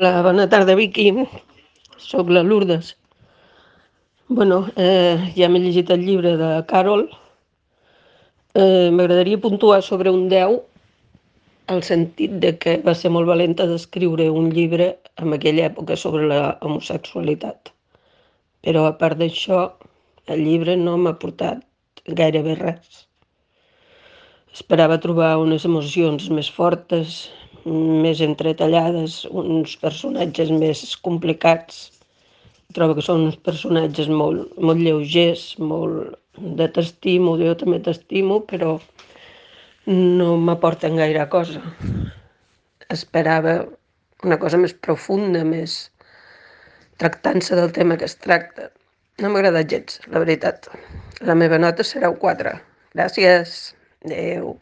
Hola, bona tarda, Vicky. Soc la Lourdes. Bueno, eh, ja m'he llegit el llibre de Carol. Eh, M'agradaria puntuar sobre un 10 el sentit de que va ser molt valenta d'escriure un llibre en aquella època sobre la homosexualitat. Però a part d'això, el llibre no m'ha portat gairebé res. Esperava trobar unes emocions més fortes, més entretallades, uns personatges més complicats. Trobo que són uns personatges molt, molt lleugers, molt de t'estimo, jo també t'estimo, però no m'aporten gaire cosa. Esperava una cosa més profunda, més tractant-se del tema que es tracta. No m'ha agradat gens, la veritat. La meva nota serà un 4. Gràcies. Adéu.